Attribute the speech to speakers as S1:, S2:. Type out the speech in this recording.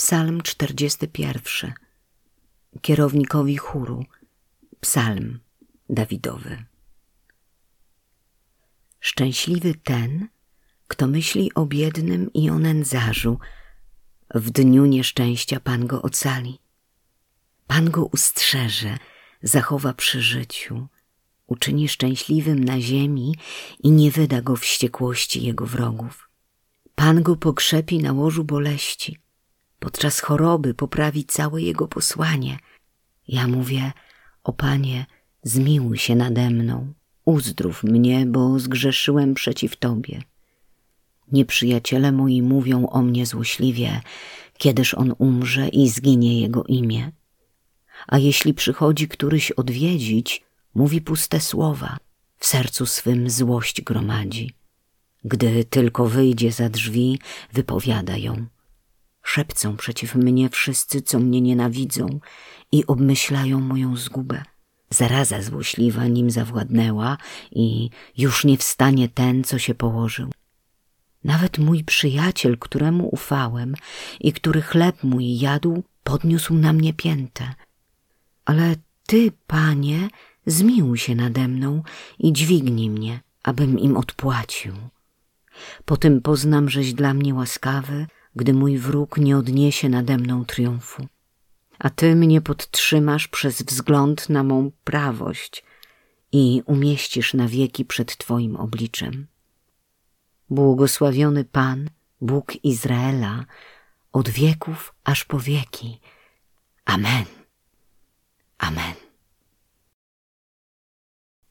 S1: Psalm 41. Kierownikowi chóru. Psalm Dawidowy. Szczęśliwy ten, kto myśli o biednym i o nędzarzu. W dniu nieszczęścia Pan go ocali. Pan go ustrzeże, zachowa przy życiu, uczyni szczęśliwym na ziemi i nie wyda go wściekłości jego wrogów. Pan go pokrzepi na łożu boleści – podczas choroby poprawi całe jego posłanie. Ja mówię, o Panie, zmiłuj się nade mną, uzdrów mnie, bo zgrzeszyłem przeciw Tobie. Nieprzyjaciele moi mówią o mnie złośliwie, kiedyż on umrze i zginie jego imię. A jeśli przychodzi któryś odwiedzić, mówi puste słowa, w sercu swym złość gromadzi. Gdy tylko wyjdzie za drzwi, wypowiada ją. Szepcą przeciw mnie wszyscy, co mnie nienawidzą i obmyślają moją zgubę. Zaraza złośliwa nim zawładnęła i już nie wstanie ten, co się położył. Nawet mój przyjaciel, któremu ufałem i który chleb mój jadł, podniósł na mnie piętę. Ale Ty, Panie, zmiłuj się nade mną i dźwignij mnie, abym im odpłacił. Potem poznam, żeś dla mnie łaskawy, gdy mój wróg nie odniesie nade mną triumfu. A Ty mnie podtrzymasz przez wzgląd na mą prawość i umieścisz na wieki przed Twoim obliczem. Błogosławiony Pan, Bóg Izraela, od wieków aż po wieki. Amen. Amen.